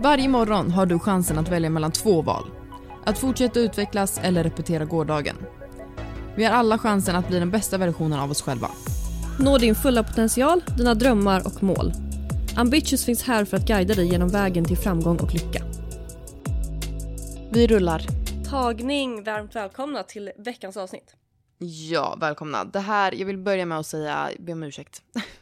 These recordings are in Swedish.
Varje morgon har du chansen att välja mellan två val. Att fortsätta utvecklas eller repetera gårdagen. Vi har alla chansen att bli den bästa versionen av oss själva. Nå din fulla potential, dina drömmar och mål. Ambitious finns här för att guida dig genom vägen till framgång och lycka. Vi rullar. Tagning, varmt välkomna till veckans avsnitt. Ja, välkomna. Det här, jag vill börja med att säga, be om ursäkt.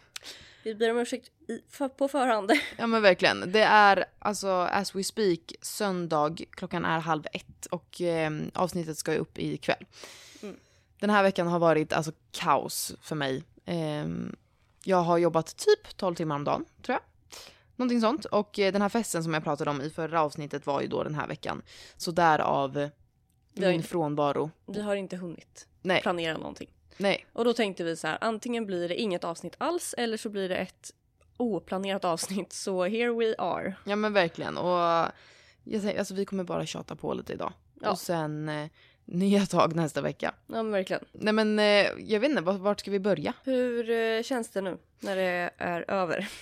Vi ber om ursäkt i, för, på förhand. Ja men verkligen. Det är alltså as we speak söndag, klockan är halv ett och eh, avsnittet ska ju upp ikväll. Mm. Den här veckan har varit alltså kaos för mig. Eh, jag har jobbat typ 12 timmar om dagen, tror jag. Någonting sånt. Och eh, den här festen som jag pratade om i förra avsnittet var ju då den här veckan. Så därav Vi min inte- frånvaro. Vi har inte hunnit Nej, planera någonting. Nej. Och då tänkte vi så här, antingen blir det inget avsnitt alls eller så blir det ett oplanerat avsnitt. Så here we are. Ja men verkligen. Och jag säger, alltså vi kommer bara tjata på lite idag. Ja. Och sen eh, nya tag nästa vecka. Ja men verkligen. Nej men eh, jag vet inte, vart, vart ska vi börja? Hur eh, känns det nu när det är över?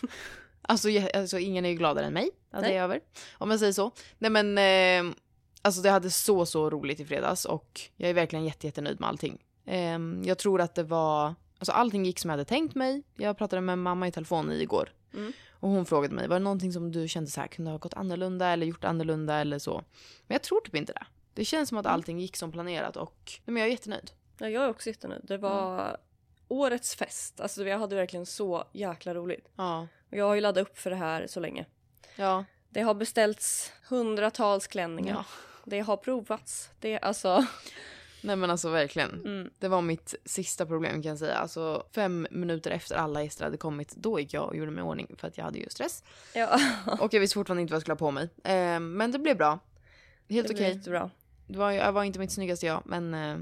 Alltså, jag, alltså ingen är ju gladare än mig att Nej. det är över. Om jag säger så. Nej men, eh, alltså det hade så så roligt i fredags och jag är verkligen jätte, jättenöjd med allting. Eh, jag tror att det var, alltså allting gick som jag hade tänkt mig. Jag pratade med mamma i telefon igår. Mm. Och hon frågade mig, var det någonting som du kände så här kunde ha gått annorlunda eller gjort annorlunda eller så? Men jag tror typ inte det. Det känns som att Mm. allting gick som planerat och men jag är jättenöjd. Ja, jag är också jättenöjd. Det var årets fest. Alltså jag hade verkligen så jäkla roligt. Ja. Och jag har ju laddat upp för det här så länge. Ja. Det har beställts hundratals klänningar. ja. Det har provats. Det alltså... Nej men alltså verkligen. Mm. Det var mitt sista problem kan jag säga. Alltså fem minuter efter alla gäster hade kommit, då gick jag och gjorde mig i ordning för att jag hade ju stress. Ja, Och jag visste fortfarande inte vad jag skulle ha på mig. Eh, men det blev bra. Helt okej. blir jättebra. Det var, jag var inte mitt snyggaste jag, men eh,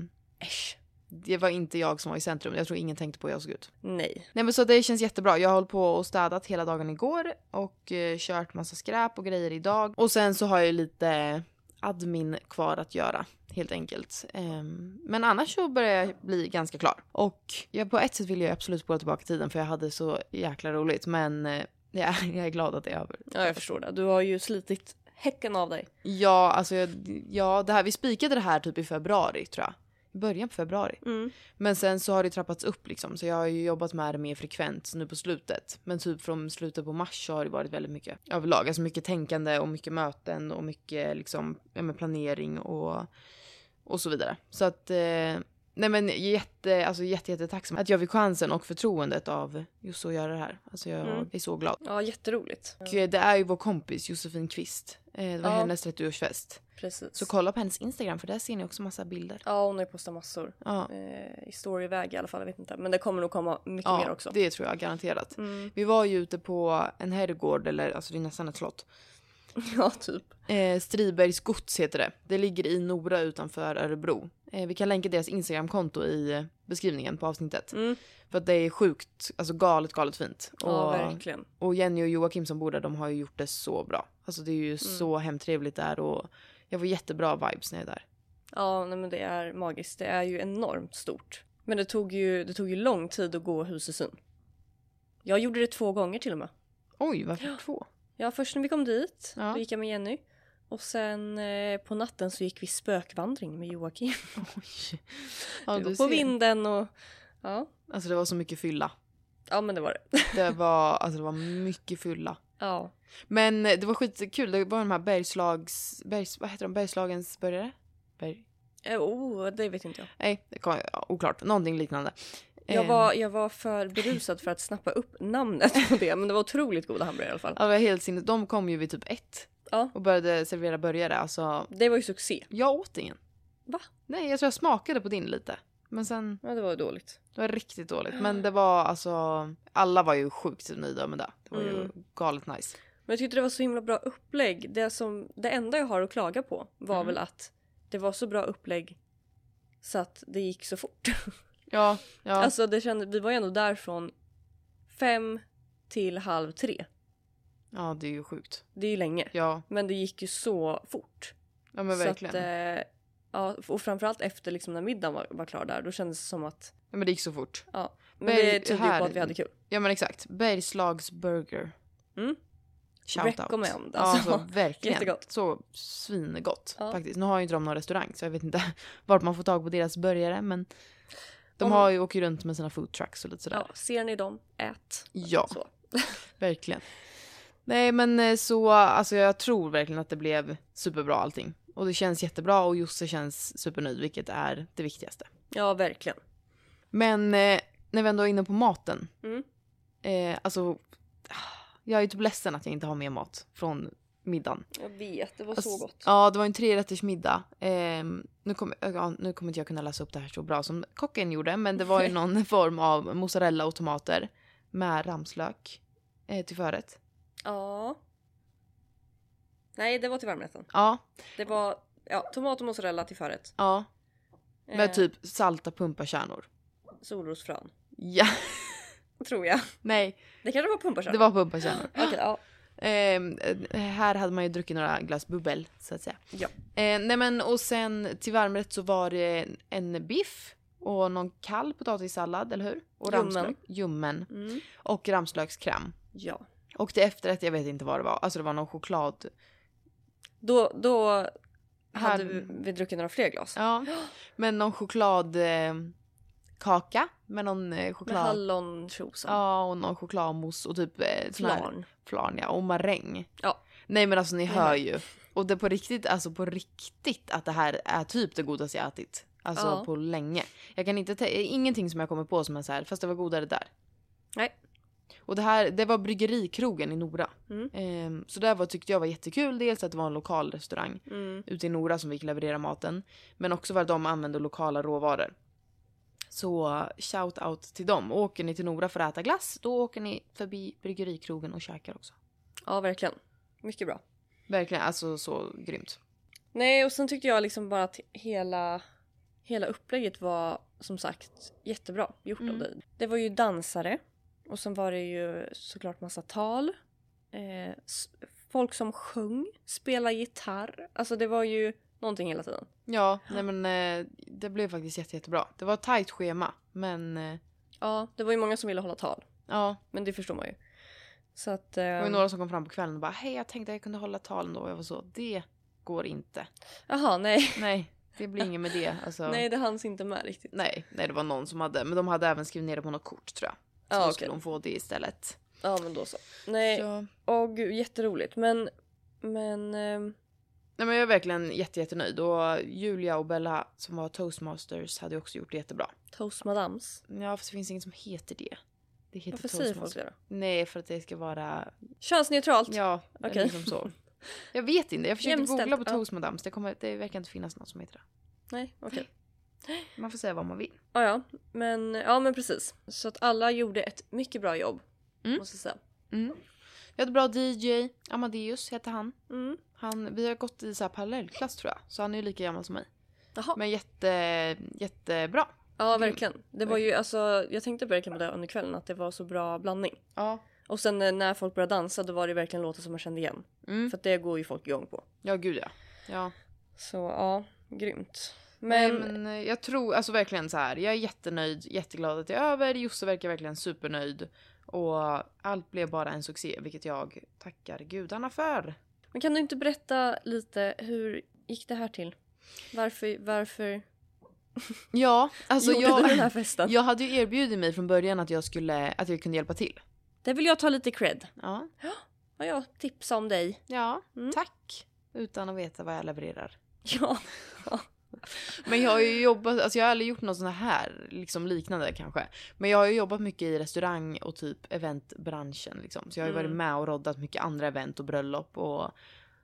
Äsch. det var inte jag som var i centrum. Jag tror ingen tänkte på hur jag såg ut. Nej. Nej men så det känns jättebra. Jag har hållit på och städat hela dagen igår och eh, kört massa skräp och grejer idag. Och sen så har jag lite admin kvar att göra helt enkelt. Ehm, men annars så börjar jag bli ganska klar. Och jag, på ett sätt vill jag absolut spola tillbaka tiden för jag hade så jäkla roligt. Men eh, jag, jag är glad att det är över. Ja, jag förstår det. Du har ju slitit häcken av dig. Ja, alltså jag, ja, det här, vi spikade det här typ i februari tror jag. Början på februari. Mm. Men sen så har det trappats upp liksom. Så jag har ju jobbat med det mer frekvent nu på slutet. Men typ från slutet på mars så har det varit väldigt mycket överlag. Alltså mycket tänkande och mycket möten och mycket liksom ja, planering och, och så vidare. Så att eh, nej men jätte, alltså jätte, jätte tacksam att jag fick chansen och förtroendet av just att göra det här. Alltså jag Mm. är så glad. Ja, jätteroligt. Och eh, det är ju vår kompis Josefin Kvist. Eh, det var Ja. hennes 30-årsfest. Precis. Så kolla på hennes Instagram för där ser ni också massa bilder. Ja, hon har ju postat massor. Ja, Eh, I storyväg i alla fall, jag vet inte. Men det kommer nog komma mycket ja mer också. det tror jag garanterat. Mm. Vi var ju ute på en herrgård, eller alltså det är nästan ett slott. Ja, typ. Eh, Stribergs gods heter det. Det ligger i Nora utanför Örebro. Eh, vi kan länka deras Instagramkonto i eh, beskrivningen på avsnittet. Mm. För att det är sjukt, alltså galet, galet fint. Ja, Och, verkligen. och Jenny och Joakim som bor där, de har ju gjort det så bra. Alltså det är Mm. ju så hemtrevligt där och jag får jättebra vibes när jag är där. Ja, nej, men det är magiskt. Det är ju enormt stort. Men det tog ju, det tog ju lång tid att gå Husesyn. Jag gjorde det två gånger till och med. Oj, varför två? Ja, först när vi kom dit, Ja. då gick jag med Jenny. Och sen eh, på natten så gick vi spökvandring med Joakim. Oj. Ja, du var på vinden och... Ja, Alltså det var så mycket fylla. ja men det var det. Det var, alltså det var mycket fylla. Ja. Men eh, det var skitkul. Det var de här Bergslags... Bergs, vad heter de? Bergslagens börjare? Berg... Eh, Oh, det vet inte jag. Nej, det kom, oklart. Någonting liknande. Jag Ehm, var, jag var för berusad för att snappa upp namnet på det, men det var otroligt goda hamburgare i alla fall. Ja, det var helt sinnes. De kom ju vid typ ett Ja, och började servera burgare. Alltså, det var ju succé. jag åt ingen. Va? Nej, jag tror jag smakade på din lite. Men sen, Ja, det var dåligt. det var riktigt dåligt. Men det var alltså, alla var ju sjukt nöjda med det. Det var ju Mm. galet nice. Men jag tyckte det var så himla bra upplägg. Det, som, det enda jag har att klaga på var Mm. väl att det var så bra upplägg så att det gick så fort. Ja, ja. Alltså det kände, vi var ju ändå där från fem till halv tre. ja, det är ju sjukt. Det är ju länge. Ja, Men det gick ju så fort. ja men verkligen. Så att, eh, ja, och framförallt efter liksom när middagen var, var klar där, då kändes det som att Ja, men det gick så fort. Ja, men Men det tyder här- på att vi hade kul. Ja men exakt. Bergslags burger. Shout Recommend, out. alltså. Ja, alltså, verkligen. Jättegott. Så svingott Ja. faktiskt. Nu har ju inte de någon restaurang så jag vet inte vart man får tag på deras burgare men de Om- har ju åker runt med sina food trucks och lite sådär. Ja, ser ni dem, ät. Ja. Så. Verkligen. Nej men eh, så, alltså jag tror verkligen att det blev superbra allting. Och det känns jättebra och Josse känns supernöjd vilket är det viktigaste. Ja, verkligen. Men eh, när vi ändå är inne på maten. Mm. Eh, alltså, jag är typ ledsen att jag inte har mer mat från middagen. Jag vet, det var Alltså, så gott. Ja, det var en trerätters middag. Eh, nu, kommer, ja, nu kommer inte jag kunna läsa upp det här så bra som kocken gjorde, men det var ju någon form av mozzarella och tomater med ramslök eh, till förrätt. Ja. Nej, det var till varmrätten. Ja, Det var ja, tomat och mozzarella till förrätt. ja. Med Eh, typ salta pumpakärnor. Solrosfrön. Ja, Tror jag. nej, Det kanske var pumpakärnor? det var pumpakärnor. Okej, ja. Ehm, Eh, här hade man ju druckit några glas bubbel så att säga. Ja. Eh, nej men och sen till varmrätt så var det en biff och någon kall potatissallad, eller hur? Och ramslök. Ljummen. Mm. Och ramslökskräm. Ja. Och till efterrätt, jag vet inte vad det var. Alltså det var någon choklad. Då, då hade Här- vi, vi druckit några fler glas. Ja. Men någon choklad eh, kaka med någon eh, Med choklad. hallonchosen. Ja och någon chokladmousse och typ eh, Flarn. flarn ja, och maräng. Ja. Nej men alltså ni hör ju. Och det på riktigt, alltså på riktigt att det här är typ det godaste jag ätit. Alltså Ja. på länge. Jag kan inte, tä- ingenting som jag kommer på som är så här, fast det var godare där. Nej. Och det här, det var bryggerikrogen i Nora. Mm. Ehm, så det var, tyckte jag var jättekul. Dels att det var en lokal restaurang Mm. ute i Nora som fick leverera maten. Men också för att de använde lokala råvaror. Så shout out till dem. Och åker ni till Nora för att äta glass, då åker ni förbi bryggerikrogen och käkar också. Ja, verkligen. Mycket bra. Verkligen, alltså så grymt. Nej, och sen tyckte jag liksom bara att hela, hela upplägget var som sagt jättebra gjort Mm. av dig. Det var ju dansare och sen var det ju såklart massa tal. Eh, folk som sjöng, spelade gitarr. Alltså det var ju någonting hela tiden. Ja, nej men eh, det blev faktiskt jätte, jättebra. Det var ett tajt schema, men eh, Ja, det var ju många som ville hålla tal. ja. Men det förstår man ju. Så att... Det var ju Eh, några som kom fram på kvällen och bara hej jag tänkte jag kunde hålla tal ändå. Och jag var så, det går inte. Jaha, nej. Nej, det blir inget med det. Alltså, Nej, det hanns inte med riktigt. nej, nej, det var någon som hade, men de hade även skrivit ner det på något kort tror jag. Så Ja, då okej. skulle hon få det istället. Ja, men då så. Nej, Så, åh gud, jätteroligt. Men... Men... ehm, nej men jag är verkligen jätte, jättenöjd. Och Julia och Bella som var toastmasters hade också gjort det jättebra. Toast Madams. Ja, fast det finns inget som heter det. Det heter Varför säger folk det då? Nej, för att det ska vara Könsneutralt. Ja, Okej. liksom så. Jag vet inte, jag försökte Jämställt, googla på toastmadams. Det, kommer, det verkar inte finnas något som heter det. Nej, okej. Man får säga vad man vill. Ja, ja. Men, ja, men precis. Så att alla gjorde ett mycket bra jobb. Mm. Måste jag säga. Mm. Vi hade bra DJ, Amadeus heter han. Mm. han vi har gått i så här parallellklass tror jag. Så han är ju lika gammal som mig. Jaha. Men jätte, jättebra. Ja, verkligen. Det var ju alltså, jag tänkte verkligen på det under kvällen, att det var så bra blandning. Ja. Och sen eh, när folk började dansa, då var det verkligen låtar som man kände igen. Mm. För att det går ju folk igång på. Ja, gud ja. Ja. Så ja, grymt. Men, Men, men eh, jag tror alltså verkligen så här. Jag är jättenöjd, jätteglad att det är över. Josse verkar verkligen supernöjd. Och allt blev bara en succé, vilket jag tackar gudarna för. men kan du inte berätta lite, hur gick det här till? Varför, varför Ja, alltså jag... den här festen? Jag hade ju erbjudit mig från början att jag skulle, att jag kunde hjälpa till. Det vill jag ta lite cred. Ja, Ja, jag tipsade om dig. ja Mm. tack. Utan att veta vad jag levererar. Ja. Men jag har ju jobbat, alltså jag har aldrig gjort något sånt här, liksom liknande kanske. Men jag har ju jobbat mycket i restaurang och typ eventbranschen liksom. Så jag har ju Mm. varit med och roddat mycket andra event och bröllop och,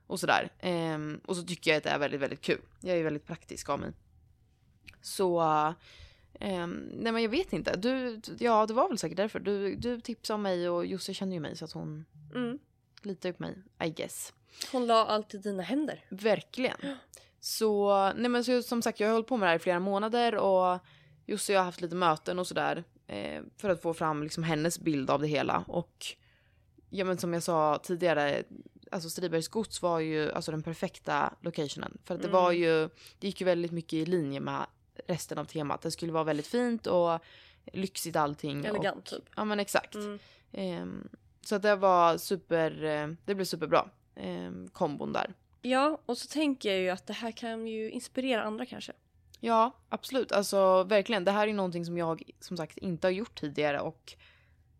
och sådär. Ehm, och så tycker jag att det är väldigt, väldigt kul. Jag är väldigt praktisk av mig. Så, ehm, nej men jag vet inte. Du, ja det var väl säkert därför. Du, du tipsade om mig och Josse känner ju mig så att hon Mm. litar på mig, I guess. Hon la allt i dina händer. Verkligen. Så, nej men så, som sagt jag har hållit på med det här i flera månader och Josse och jag har haft lite möten och sådär. Eh, för att få fram liksom hennes bild av det hela. Och ja men som jag sa tidigare, alltså Stribergs gods var ju alltså den perfekta locationen. För att det Mm. var ju, det gick ju väldigt mycket i linje med resten av temat. Det skulle vara väldigt fint och lyxigt allting. Elegant och, typ. Ja men exakt. Mm. Ehm, Så att det var super, eh, det blev superbra. Eh, kombon där. Ja, och så tänker jag ju att det här kan ju inspirera andra kanske. Ja, absolut. Alltså verkligen. Det här är någonting som jag som sagt inte har gjort tidigare och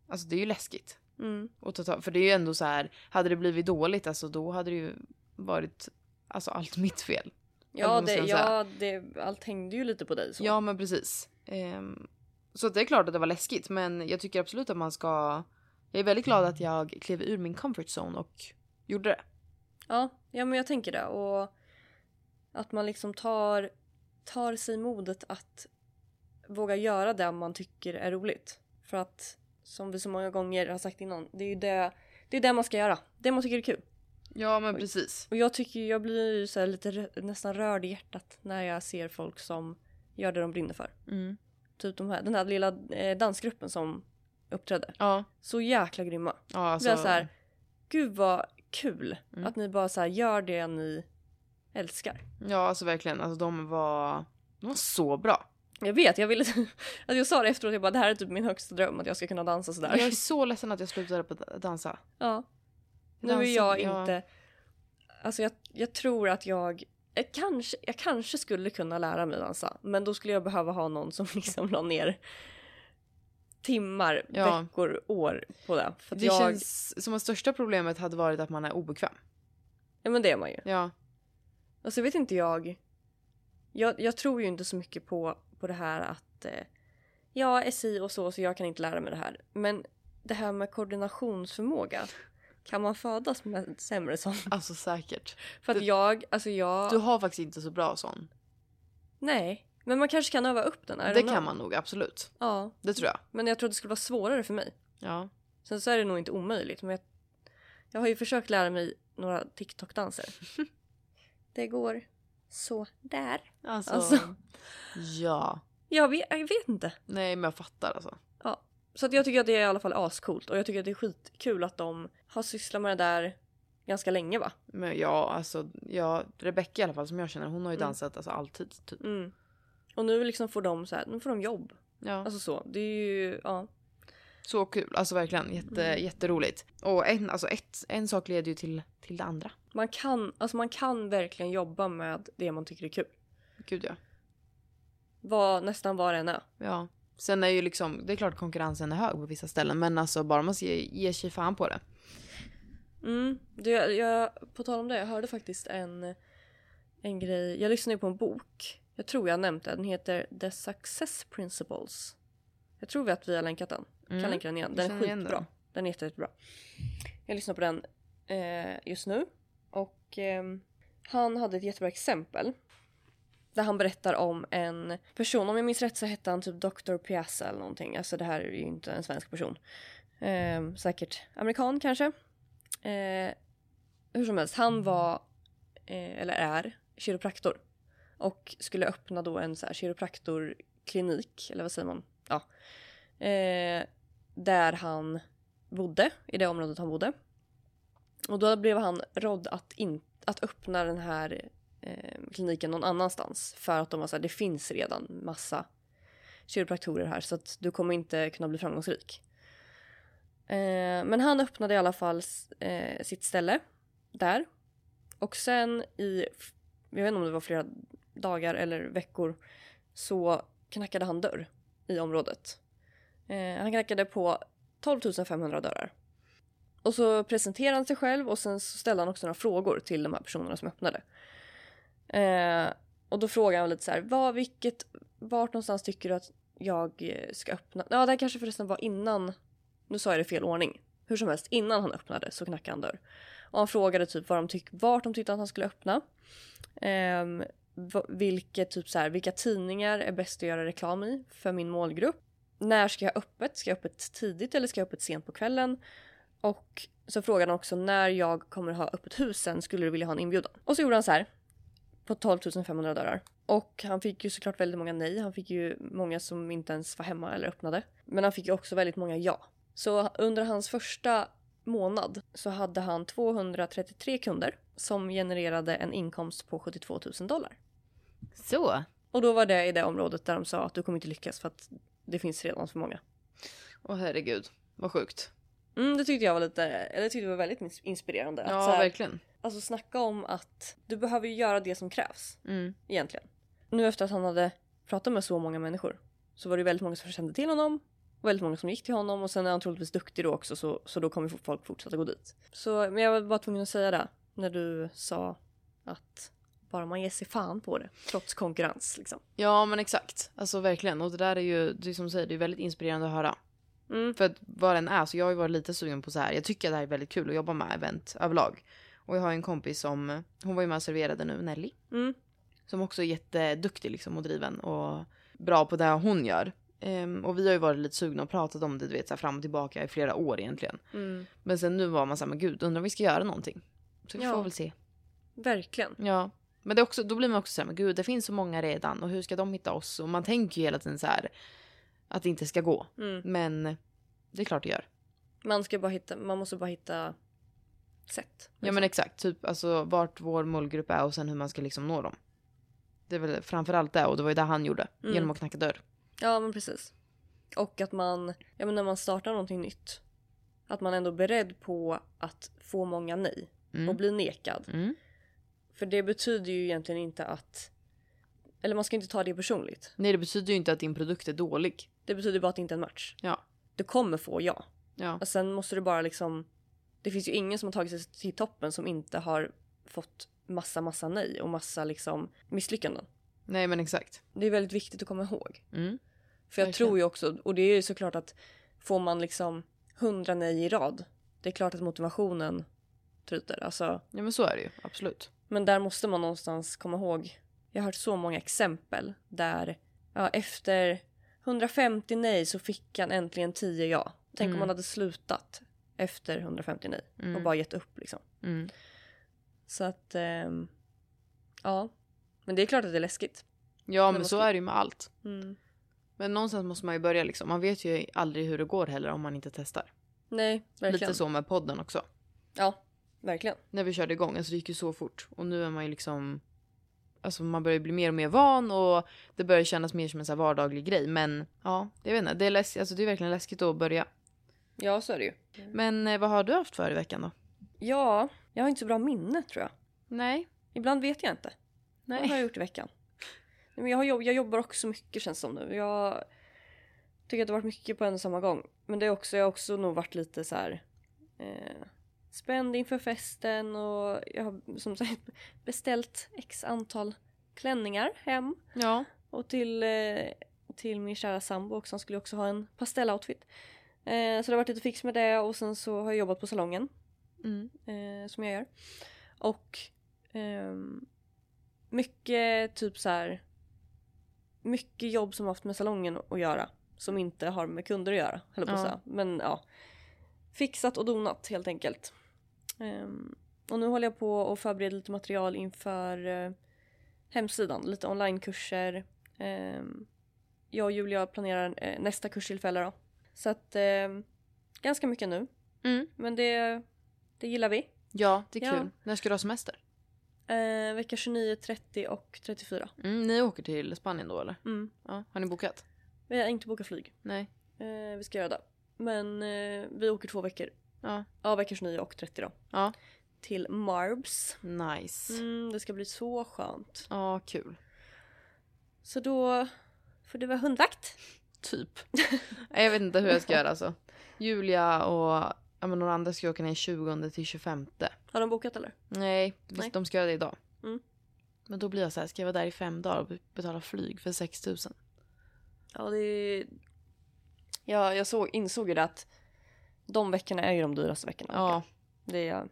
alltså det är ju läskigt. Mm. att ta För det är ju ändå så här, hade det blivit dåligt alltså då hade det ju varit alltså allt mitt fel. Ja, det, ja det, allt hängde ju lite på dig så. Ja men precis. Ehm, så det är klart att det var läskigt men jag tycker absolut att man ska Jag är väldigt glad att jag klev ur min comfort zone och gjorde det. Ja, ja men jag tänker det. Och att man liksom tar, tar sig modet att våga göra det man tycker är roligt. För att som vi så många gånger har sagt innan, det är ju det, det, är det man ska göra. Det man tycker är kul. Ja men precis. Och jag tycker jag blir ju så lite nästan rörd i hjärtat när jag ser folk som gör det de brinner för. Mm. Typ de här, den här lilla eh, dansgruppen som uppträdde. Ja, Så jäkla grymma. ja alltså. Så här, gud vad kul Mm. att ni bara så här gör det ni älskar. Ja alltså verkligen. Alltså de var, de var så bra. Jag vet, jag ville... Alltså jag sa det efteråt, jag bara det här är typ min högsta dröm att jag ska kunna dansa sådär. Jag är så ledsen att jag slutade på att dansa. Ja. Nu är Dansa, jag ja. inte... Alltså jag, jag tror att jag... Jag kanske, jag kanske skulle kunna lära mig dansa, men då skulle jag behöva ha någon som liksom la ner timmar, Ja. veckor, år på det. För Det jag... känns som att största problemet hade varit att man är obekväm. Ja men det är man ju. Ja. Alltså vet inte jag. Jag, jag tror ju inte så mycket på, på det här att eh, jag är si och så så jag kan inte lära mig det här. Men det här med koordinationsförmåga. Kan man födas med sämre sån? Alltså säkert. För att Du- jag, alltså jag... Du har faktiskt inte så bra sån. Nej. Men man kanske kan öva upp den. Det kan man nog absolut. Ja. Det tror jag. Men jag tror att det skulle vara svårare för mig. Ja. Sen så är det nog inte omöjligt. Men jag, jag har ju försökt lära mig några TikTok-danser. det går så där. Alltså. Alltså. Ja. Jag vet, jag vet inte. Nej men jag fattar alltså. Ja. Så att jag tycker att det är i alla fall ascoolt och jag tycker att det är skitkul att de har sysslat med det där ganska länge va? Men ja alltså. Ja, Rebecca i alla fall som jag känner hon har ju Mm. dansat alltså alltid typ. Mm. Och nu liksom får de så här, nu får de jobb. Ja. Alltså så. Det är ju, ja. Så kul. Alltså verkligen jätte, Mm. jätteroligt. Och en, alltså ett, en sak leder ju till, till det andra. Man kan, alltså man kan verkligen jobba med det man tycker är kul. Gud ja. Vad, nästan vad det än är. Ja. Sen är ju liksom, det är klart konkurrensen är hög på vissa ställen men alltså bara man ger, ger sig fan på det. Mm. Det, jag, på tal om det, jag hörde faktiskt en, en grej. Jag lyssnade ju på en bok. Jag tror jag nämnt det. Den heter The Success Principles. Jag tror att vi har länkat den. Mm. Kan länka den igen. Den är skitbra. den. Den är jätte, jättebra. Jag lyssnar på den eh, just nu. Och ehm, han hade ett jättebra exempel. Där han berättar om en person, om jag minns rätt så hette han typ Dr. Piazza eller någonting. Alltså det här är ju inte en svensk person. Ehm, säkert amerikan kanske. Eh, hur som helst, han var, eh, eller är, kiropraktor. Och skulle öppna då en så här kiropraktorklinik, eller vad säger man? Ja. Eh, där han bodde, i det området han bodde. Och då blev han rådd att, in, att öppna den här eh, kliniken någon annanstans. För att de var såhär, det finns redan massa kiropraktorer här så att du kommer inte kunna bli framgångsrik. Eh, men han öppnade i alla fall eh, sitt ställe där. Och sen i, jag vet inte om det var flera dagar eller veckor, så knackade han dörr i området. Eh, han knackade på 12 500 dörrar. Och så presenterade han sig själv och sen så ställde han också några frågor till de här personerna som öppnade. Eh, och då frågade han lite så här, vad, vilket, vart någonstans tycker du att jag eh, ska öppna? Ja, det här kanske förresten var innan, nu sa jag det i fel ordning. Hur som helst, innan han öppnade så knackade han dörr. Och han frågade typ vad de tyck, vart de tyckte att han skulle öppna. Eh, vilket, typ så här, vilka tidningar är bäst att göra reklam i för min målgrupp? När ska jag ha öppet? Ska jag ha öppet tidigt eller ska jag ha öppet sent på kvällen? Och så frågade han också när jag kommer ha öppet hus sen, skulle du vilja ha en inbjudan? Och så gjorde han så här på 12 500 dörrar. Och han fick ju såklart väldigt många nej. Han fick ju många som inte ens var hemma eller öppnade. Men han fick ju också väldigt många ja. Så under hans första månad så hade han 233 kunder som genererade en inkomst på 72 000 dollar. Så. Och då var det i det området där de sa att du kommer inte lyckas för att det finns redan för många. Åh herregud. Vad sjukt. Mm, det tyckte jag var lite, eller det tyckte jag var väldigt ins- inspirerande. Att Ja, här, verkligen. Alltså snacka om att du behöver ju göra det som krävs Mm. egentligen. Nu efter att han hade pratat med så många människor så var det väldigt många som kände till honom. och Väldigt många som gick till honom och sen är han troligtvis duktig då också så, så då kommer folk fortsätta gå dit. Så, men jag var bara tvungen att säga det när du sa att bara man ger sig fan på det trots konkurrens liksom. Ja men exakt. Alltså verkligen. Och det där är ju, det är som du säger, det är väldigt inspirerande att höra. Mm. För att vad den är, så jag har ju varit lite sugen på så här. Jag tycker att det här är väldigt kul att jobba med event överlag. Och jag har en kompis som, hon var ju med och serverade nu, Nelly. Mm. Som också är jätteduktig liksom och driven och bra på det hon gör. Ehm, och vi har ju varit lite sugna och pratat om det du vet så här, fram och tillbaka i flera år egentligen. Mm. Men sen nu var man såhär, men gud undrar om vi ska göra någonting. Så vi Ja. får väl se. Verkligen. Ja. Men det också, då blir man också såhär, men gud det finns så många redan och hur ska de hitta oss? Och man tänker ju hela tiden så här att det inte ska gå. Mm. Men det är klart det gör. Man, ska bara hitta, man måste bara hitta sätt. Ja men exakt, typ alltså vart vår målgrupp är och sen hur man ska liksom nå dem. Det är väl framförallt det och det var ju det han gjorde Mm. genom att knacka dörr. Ja men precis. Och att man, ja men när man startar någonting nytt. Att man ändå är beredd på att få många nej Mm. och bli nekad. Mm. För det betyder ju egentligen inte att, eller man ska inte ta det personligt. Nej det betyder ju inte att din produkt är dålig. Det betyder bara att det inte är en match. Ja. Du kommer få ja. Ja. Och sen måste du bara liksom, det finns ju ingen som har tagit sig till toppen som inte har fått massa massa nej och massa liksom misslyckanden. Nej men exakt. Det är väldigt viktigt att komma ihåg. Mm. För jag Verkligen. tror ju också, och det är ju såklart att får man liksom hundra nej i rad, det är klart att motivationen tryter. Alltså, Ja men så är det ju, absolut. men där måste man någonstans komma ihåg. Jag har hört så många exempel där ja, efter 150 nej så fick han äntligen 10 ja. Tänk Mm. om man hade slutat efter 150 nej och Mm. bara gett upp liksom. Mm. Så att, ehm, ja. Men det är klart att det är läskigt. Ja Men men vad så är det ju med allt. Men någonstans måste man ju börja liksom. Man vet ju aldrig hur det går heller om man inte testar. Nej, verkligen. Lite så med podden också. Ja, verkligen. När vi körde igång, alltså det gick ju så fort. Och nu är man ju liksom... Alltså man börjar bli mer och mer van och det börjar kännas mer som en så vardaglig grej. Men ja, jag vet inte. Det är, läs- alltså, det är verkligen läskigt att börja. Ja, så är det ju. Men eh, vad har du haft för i veckan då? Ja, jag har inte så bra minne tror jag. Nej. Ibland vet jag inte. Vad har Nej. jag gjort i veckan? Nej, men jag, har jobb, jag jobbar också mycket känns det som nu. Jag tycker att det har varit mycket på en och samma gång. Men det är också, jag har också nog varit lite så här eh, spänd inför festen och jag har som sagt beställt x antal klänningar hem. Ja. Och till, eh, till min kära sambo också, han skulle också ha en pastelloutfit. Eh, så det har varit lite fix med det och sen så har jag jobbat på salongen Mm. eh, som jag gör. Och ehm, mycket typ så här. Mycket jobb som har haft med salongen att göra. Som inte har med kunder att göra. Höll på Ja. Men ja. Fixat och donat helt enkelt. Ehm, och nu håller jag på och förbereder lite material inför eh, hemsidan. Lite onlinekurser. Ehm, jag och Julia planerar eh, nästa kurstillfälle då. Så att ehm, ganska mycket nu. Mm. Men det, det gillar vi. Ja, det är Ja. kul. När ska du ha semester? Eh, vecka 29, 30 och 34. Mm, ni åker till Spanien då eller? Mm. Ja, har ni bokat? Vi har inte bokat flyg. Nej. Eh, vi ska göra det. Men eh, vi åker två veckor. Ja. Ja, vecka 29 och 30 då. Ja. Till Marbs. Nice. Mm, det ska bli så skönt. Ja, kul. Så då får du vara hundvakt. Typ. Jag vet inte hur jag ska göra alltså. Julia och ja, men några andra ska åka ner 20 till 25. Har de bokat eller? Nej, Nej. de ska göra det idag. Mm. Men då blir jag så här, ska jag vara där i fem dagar och betala flyg för 6 000? Ja, det är... Ja, jag såg, insåg ju det att de veckorna är ju de dyraste veckorna. Ja. Det är,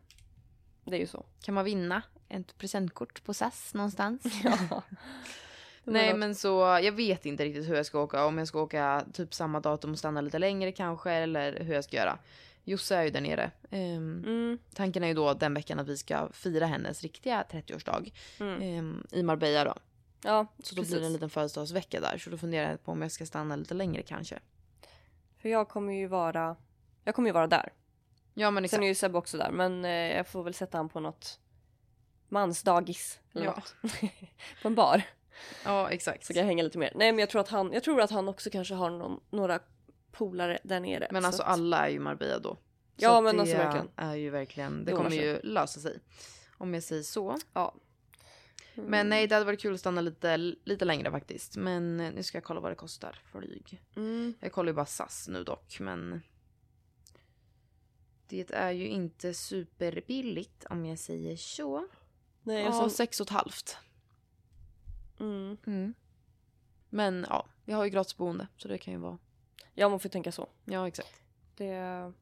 det är ju så. Kan man vinna ett presentkort på SAS någonstans? Ja. Nej men så jag vet inte riktigt hur jag ska åka. Om jag ska åka typ samma datum och stanna lite längre kanske eller hur jag ska göra. Josse är ju där nere. Ehm, Mm, Tanken är ju då den veckan att vi ska fira hennes riktiga 30-årsdag mm. ehm, i Marbella då. Ja, Så då precis. blir det en liten födelsedagsvecka där. Så då funderar jag på om jag ska stanna lite längre kanske. För jag kommer ju vara... Jag kommer ju vara där. Ja men Sen är ju Seb också där men eh, jag får väl sätta han på något mansdagis eller Ja. något. på en bar. Ja exakt. Så kan jag hänga lite mer. Nej men jag tror att han, jag tror att han också kanske har någon, några polare där nere. Men så alltså att- alla är ju Marbella då. Ja, Så att men det alltså verkligen. är ju verkligen, det kommer ju lösa sig. Om jag säger så. Ja. Men nej, det hade varit kul att stanna lite, lite längre faktiskt. Men eh, nu ska jag kolla vad det kostar flyg. Mm. Jag kollar ju bara SAS nu dock, men... Det är ju inte superbilligt om jag säger så. Nej, Ja, alltså, sex och ett halvt. mm. Men ja, vi har ju gratis boende så det kan ju vara... Ja, man får tänka så. Ja, exakt. Det...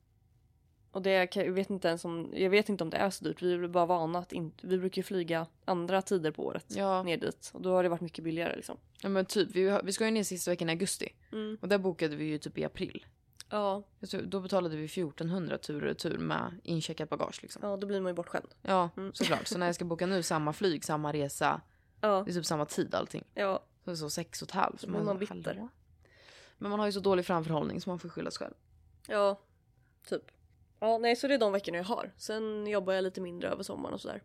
Och det kan, jag vet inte ens om, jag vet inte om det är så dyrt. Vi är bara vana att inte, vi brukar ju flyga andra tider på året Ja, ner dit. Och då har det varit mycket billigare liksom. ja men typ. Vi, vi ska ju ner sista veckan i augusti. Mm. Och där bokade vi ju typ i april. Ja. Jag tror, då betalade vi 1400 tur och retur med incheckat bagage liksom. ja, då blir man ju bortskämd. Ja, Mm. såklart. Så när jag ska boka nu samma flyg, samma resa, Ja. det är typ samma tid allting. Ja. Så det är så sex och ett halvt. Blir man bitter. Men man har ju så dålig framförhållning så man får skylla sig själv. Ja. Typ. Ja, nej, så det är de veckorna jag har. Sen jobbar jag lite mindre över sommaren och sådär.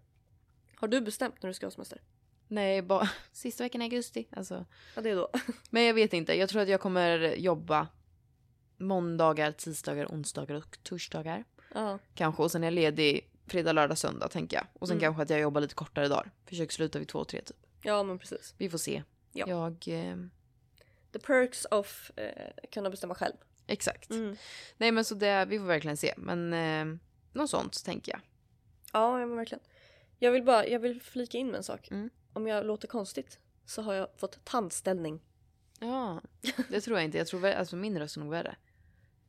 Har du bestämt när du ska ha semester? Nej, bara sista veckan i augusti. Alltså. Ja, det är då. Men jag vet inte. Jag tror att jag kommer jobba måndagar, tisdagar, onsdagar och torsdagar. Ja. Kanske. Och sen är jag ledig fredag, lördag, söndag tänker jag. Och sen Mm. kanske att jag jobbar lite kortare dagar. Försöker sluta vid två, tre typ. Ja, men precis. Vi får se. Ja. Jag... Eh, The perks of eh, kunna bestämma själv. exakt. Mm. Nej men så det, vi får verkligen se. Men eh, något sånt tänker jag. Ja, ja men verkligen. Jag vill bara, jag vill flika in med en sak. Mm. Om jag låter konstigt så har jag fått tandställning. Ja, det tror jag inte. Jag tror alltså min röst är nog värre.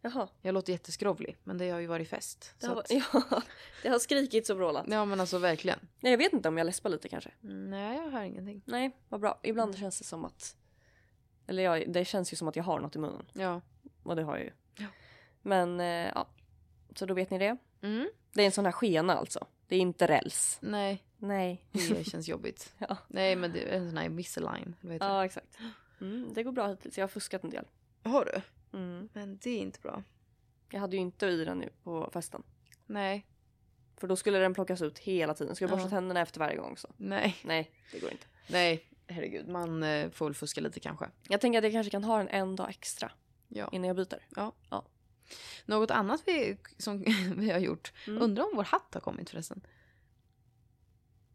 Jaha. Jag låter jätteskrovlig, men det har ju varit fest. Det har, att, ja, det har skrikits och vrålat. ja men alltså verkligen. Nej, jag vet inte om jag läspar lite kanske. Nej, jag hör ingenting. Nej, vad bra. Ibland känns det som att... Eller ja, det känns ju som att jag har något i munnen. Ja. Och det har jag ju. Ja. Men eh, ja, så då vet ni det. Mm. Det är en sån här skena alltså. Det är inte räls. Nej, Nej. det känns jobbigt. Ja. Nej, men det är en sån här heter Ja, exakt. Mm, det går bra hittills. Jag har fuskat en del. Har du? Mm. Men det är inte bra. Jag hade ju inte i den nu på festen. Nej, För då skulle den plockas ut hela tiden. Skulle jag borsta Ja. tänderna efter varje gång så. nej, Nej, det går inte. nej. Herregud, man eh, får väl fuska lite kanske. Jag tänker att jag kanske kan ha den en dag extra Ja. innan jag byter. Något annat vi, som vi har gjort. Mm. Undrar om vår hatt har kommit förresten.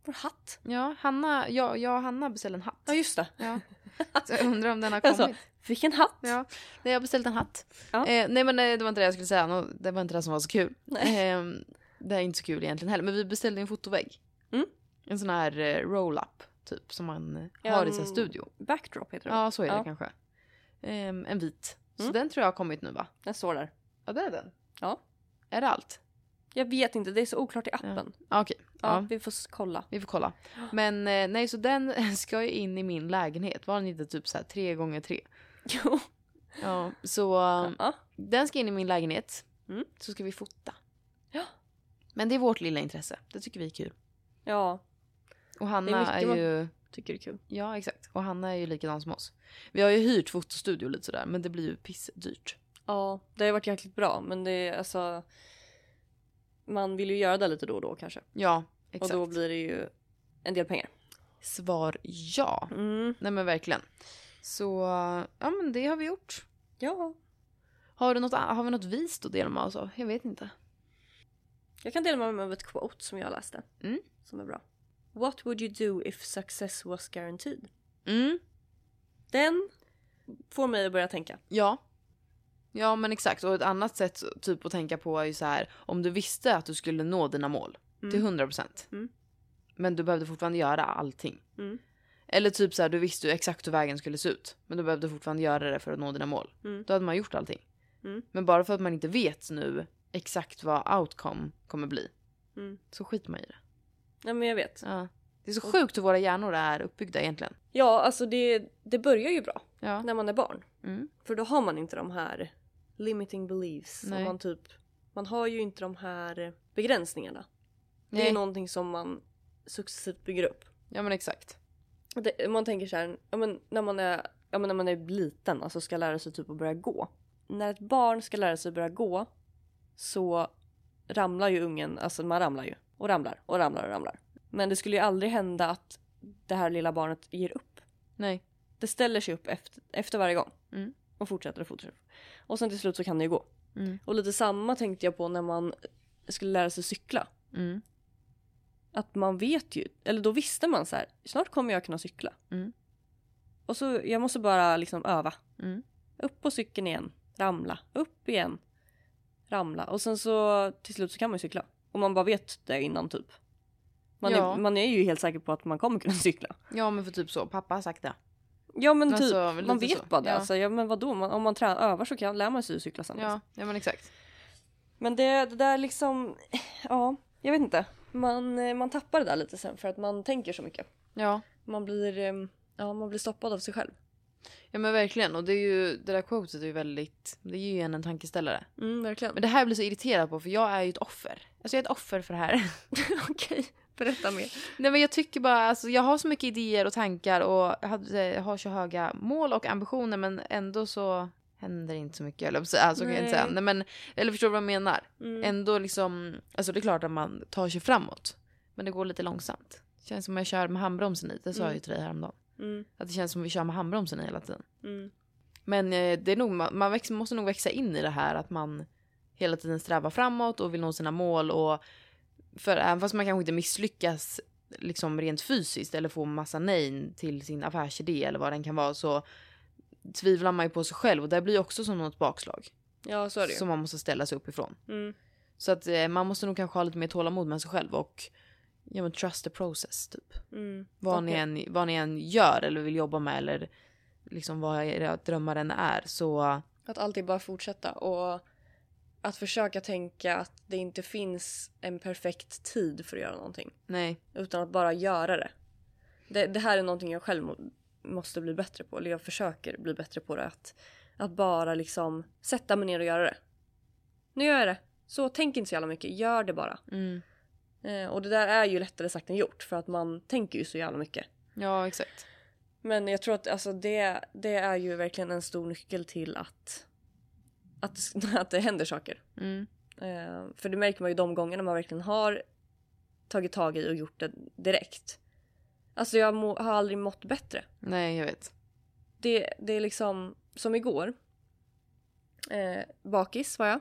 Vår hatt. Ja, Hanna, jag, jag och Hanna beställde en hatt. Ja, just det. Ja. Så jag undrar om den har Alltså, kommit. Vilken hatt! Ja, nej, jag har beställt en hatt. Ja. Eh, nej men eh, det var inte det jag skulle säga, det var inte det som var så kul. Nej. Eh, det är inte så kul egentligen heller, men vi beställde en fotovägg. Mm. En sån här eh, roll-up typ som man eh, Ja, har i sin studio. Backdrop heter det. Ja så är det kanske. Eh, en vit. Så Mm. den tror jag har kommit nu va? Den står där. Ja det är den. Ja. Är det allt? Jag vet inte, det är så oklart i appen. Ja, Ja, Okej, ja. vi får kolla. vi får kolla. Men eh, nej så den ska ju in i min lägenhet. Var den inte typ så här tre gånger tre? Jo. Ja, så Ja. den ska in i min lägenhet. Mm. Så ska vi fota. Ja. Men det är vårt lilla intresse. Det tycker vi är kul. Ja, Och Hanna är, man- ju... tycker det är kul. Ja, exakt. Och Hanna är ju likadan som oss. Vi har ju hyrt fotostudio lite sådär, men det blir ju pissdyrt. Ja, det har ju varit jäkligt bra men det är alltså... Man vill ju göra det lite då och då kanske. Ja, exakt. Och då blir det ju en del pengar. Svar ja. Mm. Nej men verkligen. Så, ja men det har vi gjort. Ja. Har, du något, har vi något vist att dela med oss av? Jag vet inte. Jag kan dela med mig av ett quote som jag läste. Mm. Som är bra. What would you do if success was guaranteed? Mm, Den får mig att börja tänka. ja. Ja men exakt. Och ett annat sätt typ att tänka på är ju så här. Om du visste att du skulle nå dina mål till 100%. Mm. Men du behövde fortfarande göra allting. Mm. Eller typ så här, du visste ju exakt hur vägen skulle se ut. Men du behövde fortfarande göra det för att nå dina mål. Mm. Då hade man gjort allting. Mm. Men bara för att man inte vet nu exakt vad outcome kommer bli. Mm. Så skiter man i det. Nej men jag vet. Ja. Det är så sjukt hur våra hjärnor är uppbyggda egentligen. Ja, alltså det, det börjar ju bra Ja. när man är barn. Mm. För då har man inte de här limiting beliefs. Nej. man, typ, man har ju inte de här begränsningarna. Det är Nej. någonting som man successivt bygger upp. Ja men exakt. Det, man tänker så här, ja, men när, man är, ja, men när man är liten, alltså ska lära sig typ att börja gå. När ett barn ska lära sig att börja gå så ramlar ju ungen, alltså man ramlar ju. Och ramlar och ramlar och ramlar. Men det skulle ju aldrig hända att det här lilla barnet ger upp. Nej. Det ställer sig upp efter, efter varje gång. Mm. Och fortsätter och fortsätter. Och sen till slut så kan det ju gå. Mm. Och lite samma tänkte jag på när man skulle lära sig cykla. Mm. Att man vet ju, eller då visste man så här, snart kommer jag kunna cykla. Mm. Och så jag måste bara liksom öva. Mm. Upp på cykeln igen, ramla, upp igen, ramla. Och sen så till slut så kan man ju cykla. Och man bara vet det innan typ. Man, Ja. är, man är ju helt säker på att man kommer kunna cykla. Ja men för typ så, pappa har sagt det. Ja men typ, Alltså, man vet så. bara det. Ja. Alltså, ja, men vadå, man, om man trä- övar så kan, lär man sig ju cykla sen. liksom. Ja, ja men exakt. Men det, det där liksom, ja, jag vet inte. Man, eh, man tappar det där lite sen för att man tänker så mycket. Ja. Man blir, eh, ja, man blir stoppad av sig själv. Ja men verkligen och det är ju, det där quotet är ju väldigt, det ger ju en en tankeställare. Mm, verkligen. Men det här blir så irriterad på för jag är ju ett offer. Alltså jag är ett offer för det här. Okej, berätta mer. Nej men jag tycker bara, alltså jag har så mycket idéer och tankar och jag jag har så höga mål och ambitioner men ändå så händer inte så mycket. Eller så, alltså, kan jag inte säga. Nej. Nej, men, eller förstår du vad jag menar? Mm. Ändå liksom, alltså det är klart att man tar sig framåt. Men det går lite långsamt. Det känns som att jag kör med handbromsen i. Det sa jag ju till dig häromdagen. Mm, Att det känns som att vi kör med handbromsen i hela tiden. mm, Men eh, det är nog, man, man väx, måste nog växa in i det här att man hela tiden strävar framåt och vill nå sina mål. Och för även fast man kanske inte misslyckas liksom rent fysiskt eller får massa nej till sin affärsidé eller vad den kan vara så tvivlar man ju på sig själv och det blir också som något bakslag. Ja, så är det ju. Som man måste ställa sig upp ifrån. Mm, Så att eh, man måste nog kanske ha lite mer tålamod med sig själv och ja, men trust the process typ. mm. Vad, ni Okej. än, vad ni än gör eller vill jobba med eller liksom vad era drömmar än är så Att alltid bara fortsätta och att försöka tänka att det inte finns en perfekt tid för att göra någonting. nej. Utan att bara göra det. Det, det här är någonting jag själv må, måste bli bättre på. Eller jag försöker bli bättre på det. Att, att bara liksom sätta mig ner och göra det. Nu gör jag det. Så tänk inte så jävla mycket. Gör det bara. Mm. Eh, och det där är ju lättare sagt än gjort. För att man tänker ju så jävla mycket. Ja exakt. Men jag tror att alltså, det, det är ju verkligen en stor nyckel till att, att, att det händer saker. Mm. Eh, för det märker man ju de gångerna man verkligen har tagit tag i och gjort det direkt. Alltså jag må, har aldrig mått bättre. Nej jag vet. Det, det är liksom som igår. Eh, bakis var jag.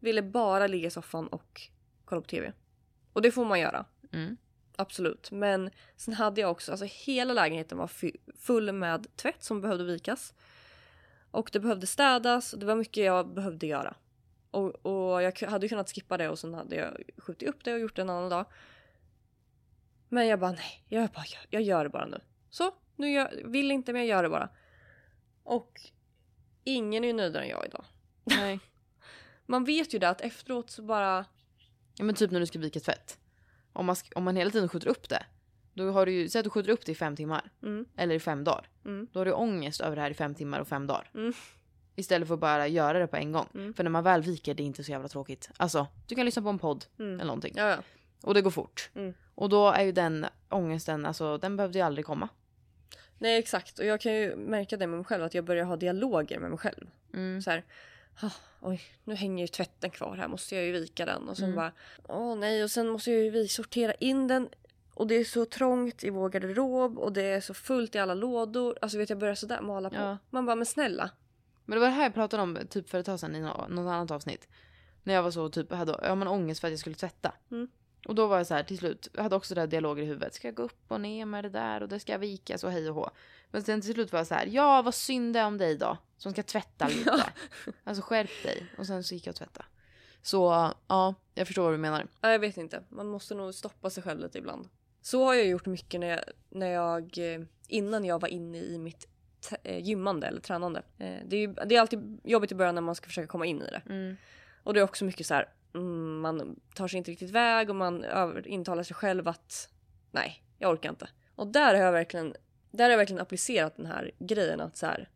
Ville bara ligga i soffan och kolla på tv. Och det får man göra. Mm. Absolut. Men sen hade jag också, alltså hela lägenheten var full med tvätt som behövde vikas. Och det behövde städas och det var mycket jag behövde göra. Och, och jag hade kunnat skippa det och sen hade jag skjutit upp det och gjort det en annan dag. Men jag bara nej, jag, bara, jag, jag gör det bara nu. Så, nu gör, vill inte men jag gör det bara. Och ingen är nöjdare än jag idag. Nej. Man vet ju det att efteråt så bara Ja men typ när du ska vika tvätt. Om man, om man hela tiden skjuter upp det. Då har du ju, säg att du skjuter upp det i fem timmar. Mm. Eller i fem dagar. Mm. Då har du ångest över det här i fem timmar och fem dagar. Mm. Istället för att bara göra det på en gång. Mm. För när man väl viker det är inte så jävla tråkigt. Alltså, du kan lyssna på en podd Mm. eller någonting. Ja, ja. Och det går fort. Mm. Och då är ju den ångesten, alltså den behövde ju aldrig komma. Nej exakt och jag kan ju märka det med mig själv att jag börjar ha dialoger med mig själv. Mm. Så här, "Ah, oj nu hänger ju tvätten kvar här måste jag ju vika den och sen Mm. bara åh nej och sen måste jag ju sortera in den och det är så trångt i vår garderob och det är så fullt i alla lådor. Alltså vet jag börjar sådär mala på. Ja. Man bara men snälla. Men det var det här jag pratade om typ för ett tag sedan i nå- något annat avsnitt. När jag var så typ hade ja, men ångest för att jag skulle tvätta. Mm. Och då var jag så här till slut, jag hade också det här dialoger i huvudet. Ska jag gå upp och ner med det där och det ska vikas och hej och hå. Men sen till slut var jag så här, ja vad synd det är om dig då. Som ska tvätta lite. alltså skärp dig. Och sen så gick jag och tvätta. Så ja, jag förstår vad du menar. Ja, jag vet inte. Man måste nog stoppa sig själv lite ibland. Så har jag gjort mycket när jag, när jag eh, innan jag var inne i mitt eh, gymmande eller tränande. Eh, Det är, ju, det är alltid jobbigt i början när man ska försöka komma in i det. Mm. Och det är också mycket så här, mm, man tar sig inte riktigt väg och man intalar sig själv att nej, jag orkar inte. Och där har jag verkligen, där har jag verkligen applicerat den här grejen att så här,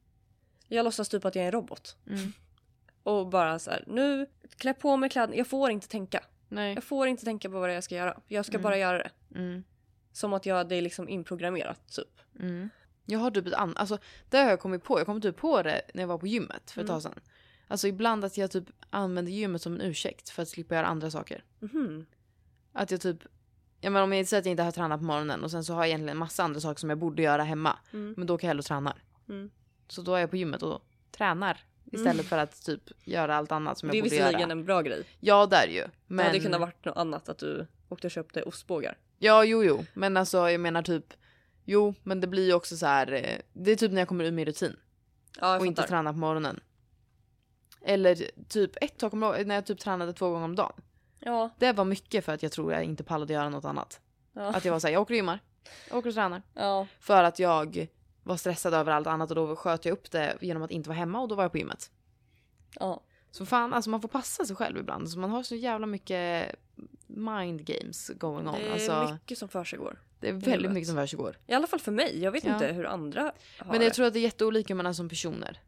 jag låtsas typ att jag är en robot. Mm. Och bara så här, nu klä på mig kläderna, jag får inte tänka. Nej. Jag får inte tänka på vad jag ska göra. Jag ska Mm. bara göra det. Mm. Som att jag, det är liksom inprogrammerat typ. Mm. Jag har typ ett annat, alltså det har jag kommit på. Jag kom typ på det när jag var på gymmet för ett Mm. tag sedan. Alltså ibland att jag typ använder gymmet som en ursäkt för att slippa göra andra saker. Mhm. Att jag typ, ja men om jag säger att jag inte har tränat på morgonen och sen så har jag egentligen massa andra saker som jag borde göra hemma. Mm. Men då kan jag hellre träna. Mm. Så då är jag på gymmet och tränar Istället Mm. för att typ göra allt annat som Det är jag borde göra. visserligen en bra grej. Ja det är det ju. Men... Det hade kunnat varit något annat att du åkte och köpte ostbågar. Ja jo jo. Men alltså jag menar typ. Jo men det blir ju också så här. eh, Det är typ när jag kommer ur min rutin. Ja och inte tränar på morgonen. Eller typ ett tag när jag typ tränade två gånger om dagen. Ja, Det var mycket för att jag tror jag inte pallade göra något annat. ja. Att jag var såhär, jag åker och gymmar. Jag åker och tränar. ja. För att jag var stressad över allt annat och då sköt jag upp det genom att inte vara hemma och då var jag på gymmet. ja. Så fan, alltså man får passa sig själv ibland. Så man har så jävla mycket mind games going on. Det är Alltså, mycket som försiggår. det är väldigt mycket som försiggår. I alla fall för mig. Jag vet Ja. inte hur andra har Men det. jag tror att det är jätteolika är som personer.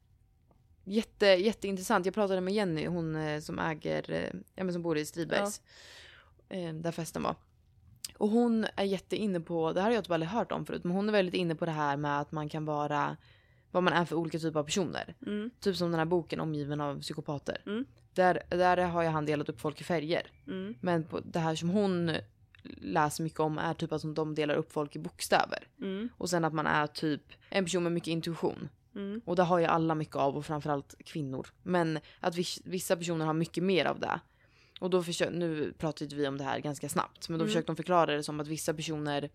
Jätte, jätteintressant. Jag pratade med Jenny, hon eh, som äger, eh, ja men som bor i Stridbergs. Eh, där festen var. Och hon är jätteinne på, det här har jag typ aldrig hört om förut, men hon är väldigt inne på det här med att man kan vara vad man är för olika typer av personer. Mm, Typ som den här boken Omgiven av psykopater. Mm. Där, där har ju han delat upp folk i färger. mm, Men på det här som hon läser mycket om är typ att de delar upp folk i bokstäver. mm, Och sen att man är typ en person med mycket intuition. mm, Och det har ju alla mycket av och framförallt kvinnor. Men att vis- vissa personer har mycket mer av det. Och då försöker, nu pratade vi om det här ganska snabbt. Men då Mm. försökte de förklara det som att vissa personer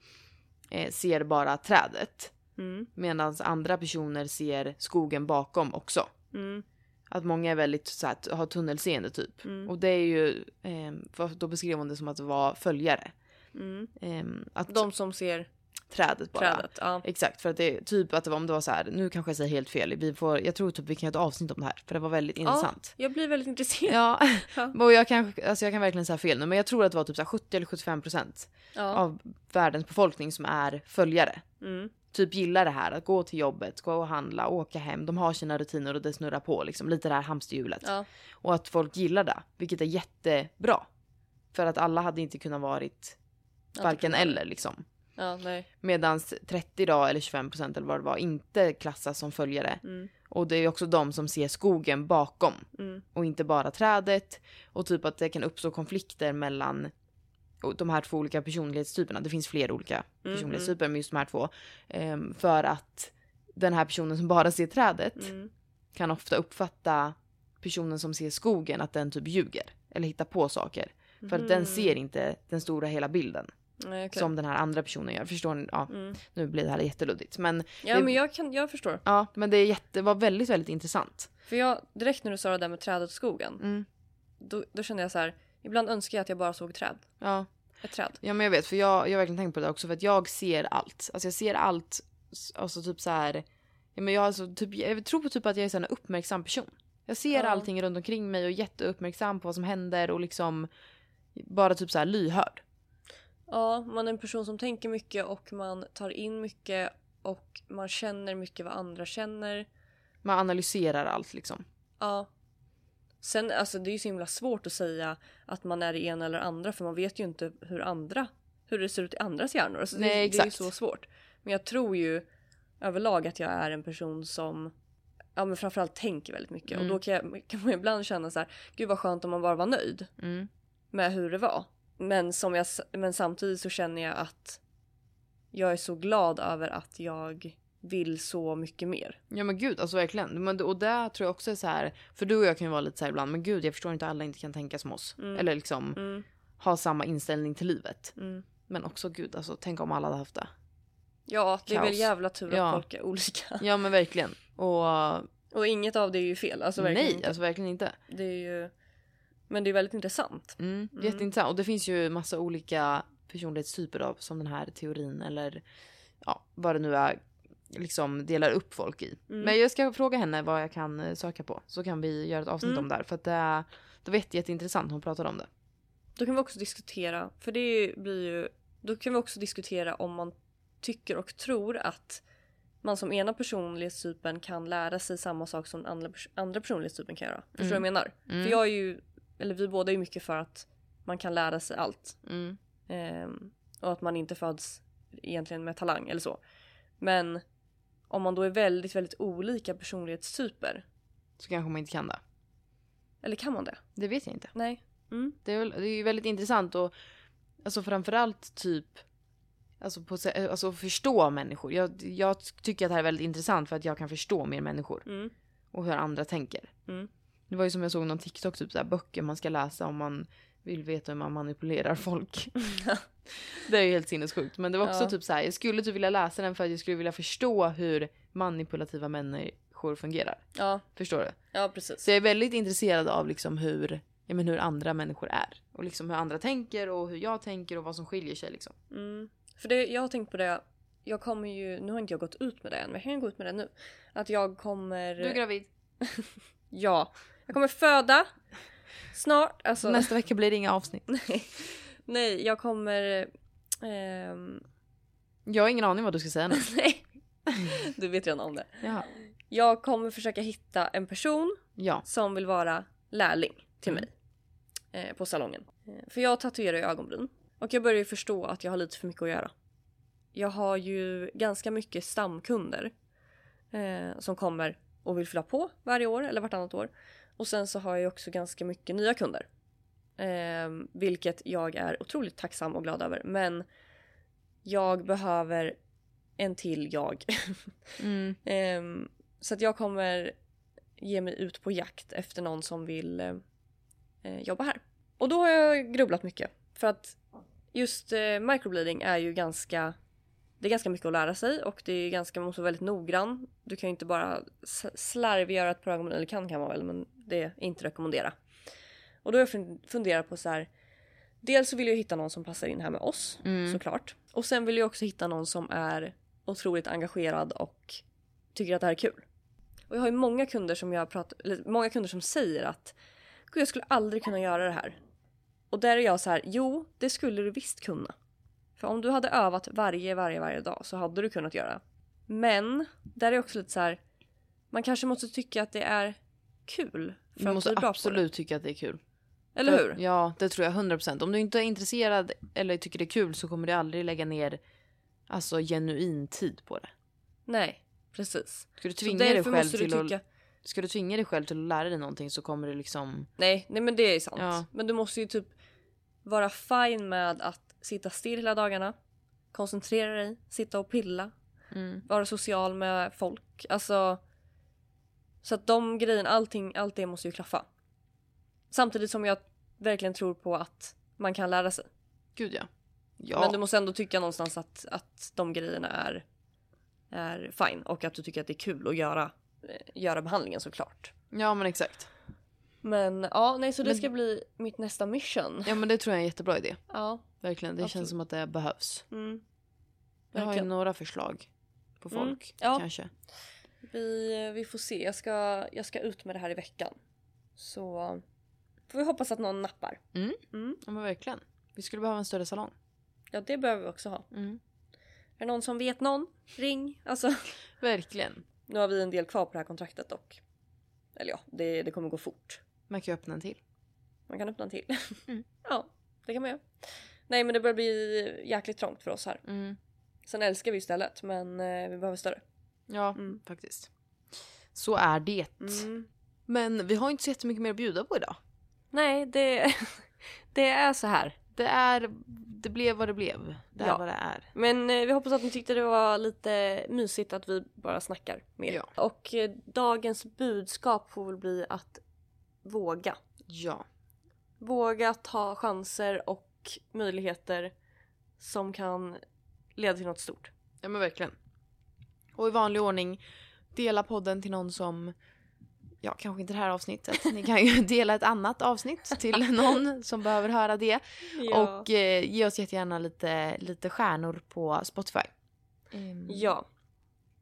eh, ser bara trädet. mm, Medan andra personer ser skogen bakom också. mm, Att många är väldigt så här, har tunnelseende typ. mm, Och det är ju, eh, då beskrev hon det som att det var följare. mm. Eh, att De som ser trädet bara. trädet. Ja. Exakt, för att det är typ att det var, om det var så här, nu kanske jag säger helt fel, vi får, jag tror typ vi kan göra ett avsnitt om det här, för det var väldigt intressant. Jag blir väldigt intresserad. Ja, Ja. och jag kan, alltså jag kan verkligen säga fel nu, men jag tror att det var typ så här 70 eller 75 procent Ja. av världens befolkning som är följare. Mm, Typ gillar det här att gå till jobbet, gå och handla, åka hem, de har sina rutiner och det snurrar på liksom, lite det här hamsterhjulet. ja. Och att folk gillar det, vilket är jättebra. För att alla hade inte kunnat varit varken eller liksom. Ja. Medan 30 då, eller 25 procent eller vad det var, inte klassas som följare. Mm, Och det är också de som ser skogen bakom mm, och inte bara trädet. Och typ att det kan uppstå konflikter mellan de här två olika personlighetstyperna. Det finns fler olika Mm, personlighetstyper men just de här två. Ehm, för att den här personen som bara ser trädet mm. kan ofta uppfatta personen som ser skogen att den typ ljuger. Eller hittar på saker. För att den Mhm. ser inte den stora hela bilden. Okej. Som den här andra personen gör. Förstår ni? Ja, Mm. nu blir det här jätteluddigt. Men Ja, Det- men jag, kan, jag förstår. ja, men det är jätte, var väldigt, väldigt intressant. För jag, direkt när du sa det där med trädet och skogen, Mm. då, då kände jag så här. Ibland önskar jag att jag bara såg träd. Ja. Ett träd. ja, men jag vet. För jag, jag har verkligen tänkt på det också. För att jag ser allt. Alltså jag ser allt. Alltså typ så här. Ja, men jag, alltså, typ, jag tror på typ att jag är en uppmärksam person. Jag ser Ja. allting runt omkring mig och är jätteuppmärksam på vad som händer och liksom bara typ så här lyhörd. Ja, man är en person som tänker mycket och man tar in mycket och man känner mycket vad andra känner. Man analyserar allt liksom. Ja. Sen, alltså det är ju så himla svårt att säga att man är det ena eller andra för man vet ju inte hur andra, hur det ser ut i andras hjärnor. Alltså det, Nej, det är ju exakt. så svårt. Men jag tror ju överlag att jag är en person som ja, men framförallt tänker väldigt mycket. Mm. Och då kan, jag, kan man ibland känna så här, gud vad skönt om man bara var nöjd Mm. med hur det var. Men, som jag, men samtidigt så känner jag att jag är så glad över att jag vill så mycket mer. Ja men gud, alltså verkligen. Men, och det tror jag också är så här. För du och jag kan ju vara lite så här ibland. Men gud, jag förstår inte alla inte kan tänka som oss. Mm. Eller liksom Mm, ha samma inställning till livet. mm. Men också gud, alltså tänk om alla hade haft det. Ja, det är väl Kaos. jävla tur att Ja. folk är olika. Ja men verkligen. Och Och inget av det är ju fel. Alltså, verkligen nej, inte. alltså verkligen inte. Det är ju... Men det är väldigt intressant. Mm, Mm. Jätteintressant. Och det finns ju massa olika personlighetstyper av som den här teorin eller ja, vad det nu är liksom delar upp folk i. Mm. Men jag ska fråga henne vad jag kan eh, söka på så kan vi göra ett avsnitt Mm. om det här för att det, det var jätte, jätteintressant hon pratade om det. Då kan vi också diskutera, för det blir ju... Då kan vi också diskutera om man tycker och tror att man som ena personlighetstypen kan lära sig samma sak som den andra, andra personlighetstypen kan göra. Förstår du Mm. vad jag menar? Mm. För jag är ju, eller vi båda är mycket för att man kan lära sig allt. Mm. Ehm, och att man inte föds egentligen med talang eller så. Men om man då är väldigt, väldigt olika personlighetstyper. Så kanske man inte kan det. Eller kan man det? Det vet jag inte. Nej. Mm. Det är, det är ju väldigt intressant och alltså framförallt typ alltså, på, alltså förstå människor. Jag, jag tycker att det här är väldigt intressant för att jag kan förstå mer människor. Mm. och hur andra tänker. Mm. Det var ju som jag såg någon TikTok, typ så här, böcker man ska läsa om man vill veta hur man manipulerar folk. det är ju helt sinnessjukt. Men det var också Ja. typ så här, jag skulle typ vilja läsa den för att jag skulle vilja förstå hur manipulativa människor fungerar. Ja, Förstår du? ja precis. Så jag är väldigt intresserad av liksom hur, ja, men hur andra människor är. Och liksom hur andra tänker och hur jag tänker och vad som skiljer sig liksom. Mm. För det, jag har tänkt på det, jag kommer ju, nu har inte jag gått ut med det än, men jag kan ju gå ut med det nu. Att jag kommer... Du är gravid. Ja. Jag kommer föda snart. Alltså, Nästa vecka blir det inga avsnitt. nej. nej, jag kommer... ehm, Jag har ingen aning vad du ska säga nu. nej. Du vet redan om det. Jaha. Jag kommer försöka hitta en person Ja. som vill vara lärling till Mm. mig. Eh, på salongen. Eh, för jag tatuerar ju ögonbryn. Och jag börjar ju förstå att jag har lite för mycket att göra. Jag har ju ganska mycket stamkunder. Eh, som kommer och vill fylla på varje år eller vartannat år. Och sen så har jag också ganska mycket nya kunder. Eh, vilket jag är otroligt tacksam och glad över. Men jag behöver en till jag. Mm. Ehm, så att jag kommer ge mig ut på jakt efter någon som vill eh, eh, jobba här. Och då har jag grubblat mycket. För att just eh, microbleeding är ju ganska det är ganska mycket att lära sig och det är ganska, man måste vara väldigt noggrann. Du kan ju inte bara slarvgöra ett par ögonbryn, eller kan kan man väl men det är inte rekommendera. Och då har jag fun- funderat på så här. Dels så vill jag hitta någon som passar in här med oss Mm. såklart. Och sen vill jag också hitta någon som är otroligt engagerad och tycker att det här är kul. Och jag har ju många kunder som jag pratar, eller många kunder som säger att Gud, jag skulle aldrig kunna göra det här. Och där är jag så här, jo, det skulle du visst kunna. För om du hade övat varje, varje, varje dag så hade du kunnat göra. Men där är också lite så här, man kanske måste tycka att det är kul. För Du att måste absolut tycka att det är kul. Eller hur? Ja, det tror jag 100%. Om du inte är intresserad eller tycker det är kul så kommer du aldrig lägga ner alltså genuin tid på det. Nej, precis. Ska du tvinga dig själv du till tycka... att Ska du tvinga dig själv till att lära dig någonting så kommer det liksom... Nej, nej men det är sant. Ja. Men du måste ju typ vara fine med att sitta still hela dagarna. Koncentrera dig, sitta och pilla. Mm. Vara social med folk. Alltså. Så att de grejerna, allting, allt det måste ju klaffa. Samtidigt som jag verkligen tror på att man kan lära sig. Gud ja. Ja, Men du måste ändå tycka någonstans att, att de grejerna är, är fine. Och att du tycker att det är kul att göra, eh, göra behandlingen såklart. ja men exakt. Men ja, nej så det Men- ska bli mitt nästa mission. Ja men det tror jag är en jättebra idé. Ja. Verkligen. Det Absolut. känns som att det behövs. Mm. Jag har ju några förslag på Mm, folk ja. kanske. Vi, vi får se. Jag ska, jag ska ut med det här i veckan. Så får vi hoppas att någon nappar. Mm. Mm. Ja men verkligen. Vi skulle behöva en större salong. Ja, det behöver vi också ha. Mm. Är det någon som vet någon? Ring! Alltså, Verkligen. nu har vi en del kvar på det här kontraktet dock. Eller ja, det, det kommer gå fort. Man kan ju öppna en till. Man kan öppna en till. Mm. ja, det kan man göra. Nej, men det börjar bli jäkligt trångt för oss här. Mm. Sen älskar vi ju stället, men eh, vi behöver större. Ja, Mm. faktiskt. Så är det. Mm. Men vi har inte så jättemycket mer att bjuda på idag. Nej, det, det är så här. Det är... Det blev vad det blev. Det är Ja. vad det är. Men eh, vi hoppas att ni tyckte det var lite mysigt att vi bara snackar med er. Ja. Och eh, dagens budskap får väl bli att våga. Ja. Våga ta chanser och möjligheter som kan leda till något stort. Ja men verkligen. Och i vanlig ordning, dela podden till någon som, ja kanske inte det här avsnittet, ni kan ju dela ett annat avsnitt till någon som behöver höra det. Och eh, ge oss jättegärna lite, lite stjärnor på Spotify. Ehm, ja,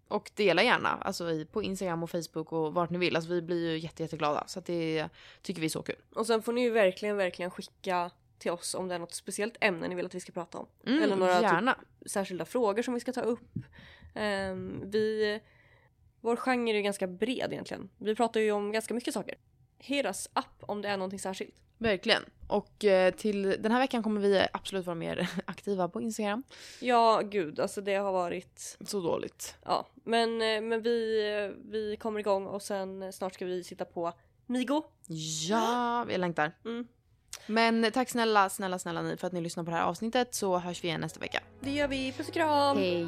Och dela gärna alltså i, på Instagram och Facebook och vart ni vill. Alltså vi blir ju jätte, jätteglada. Så det tycker vi är så kul. och sen får ni ju verkligen, verkligen skicka till oss om det är något speciellt ämne ni vill att vi ska prata om. Mm, Eller några typ-. Särskilda frågor som vi ska ta upp. Ehm, vi, vår genre är ju ganska bred egentligen. Vi pratar ju om ganska mycket saker. Hit us up om det är någonting särskilt. Verkligen. Och eh, till den här veckan kommer vi absolut vara mer aktiva på Instagram. Ja, gud, alltså det har varit... Så dåligt. Ja, men, eh, men vi, eh, vi kommer igång och sen snart ska vi sitta på Migo. Ja, vi längtar. Mm. Men tack snälla, snälla, snälla ni för att ni lyssnar på det här avsnittet så hörs vi igen nästa vecka. Det gör vi. Puss och kram. Hej.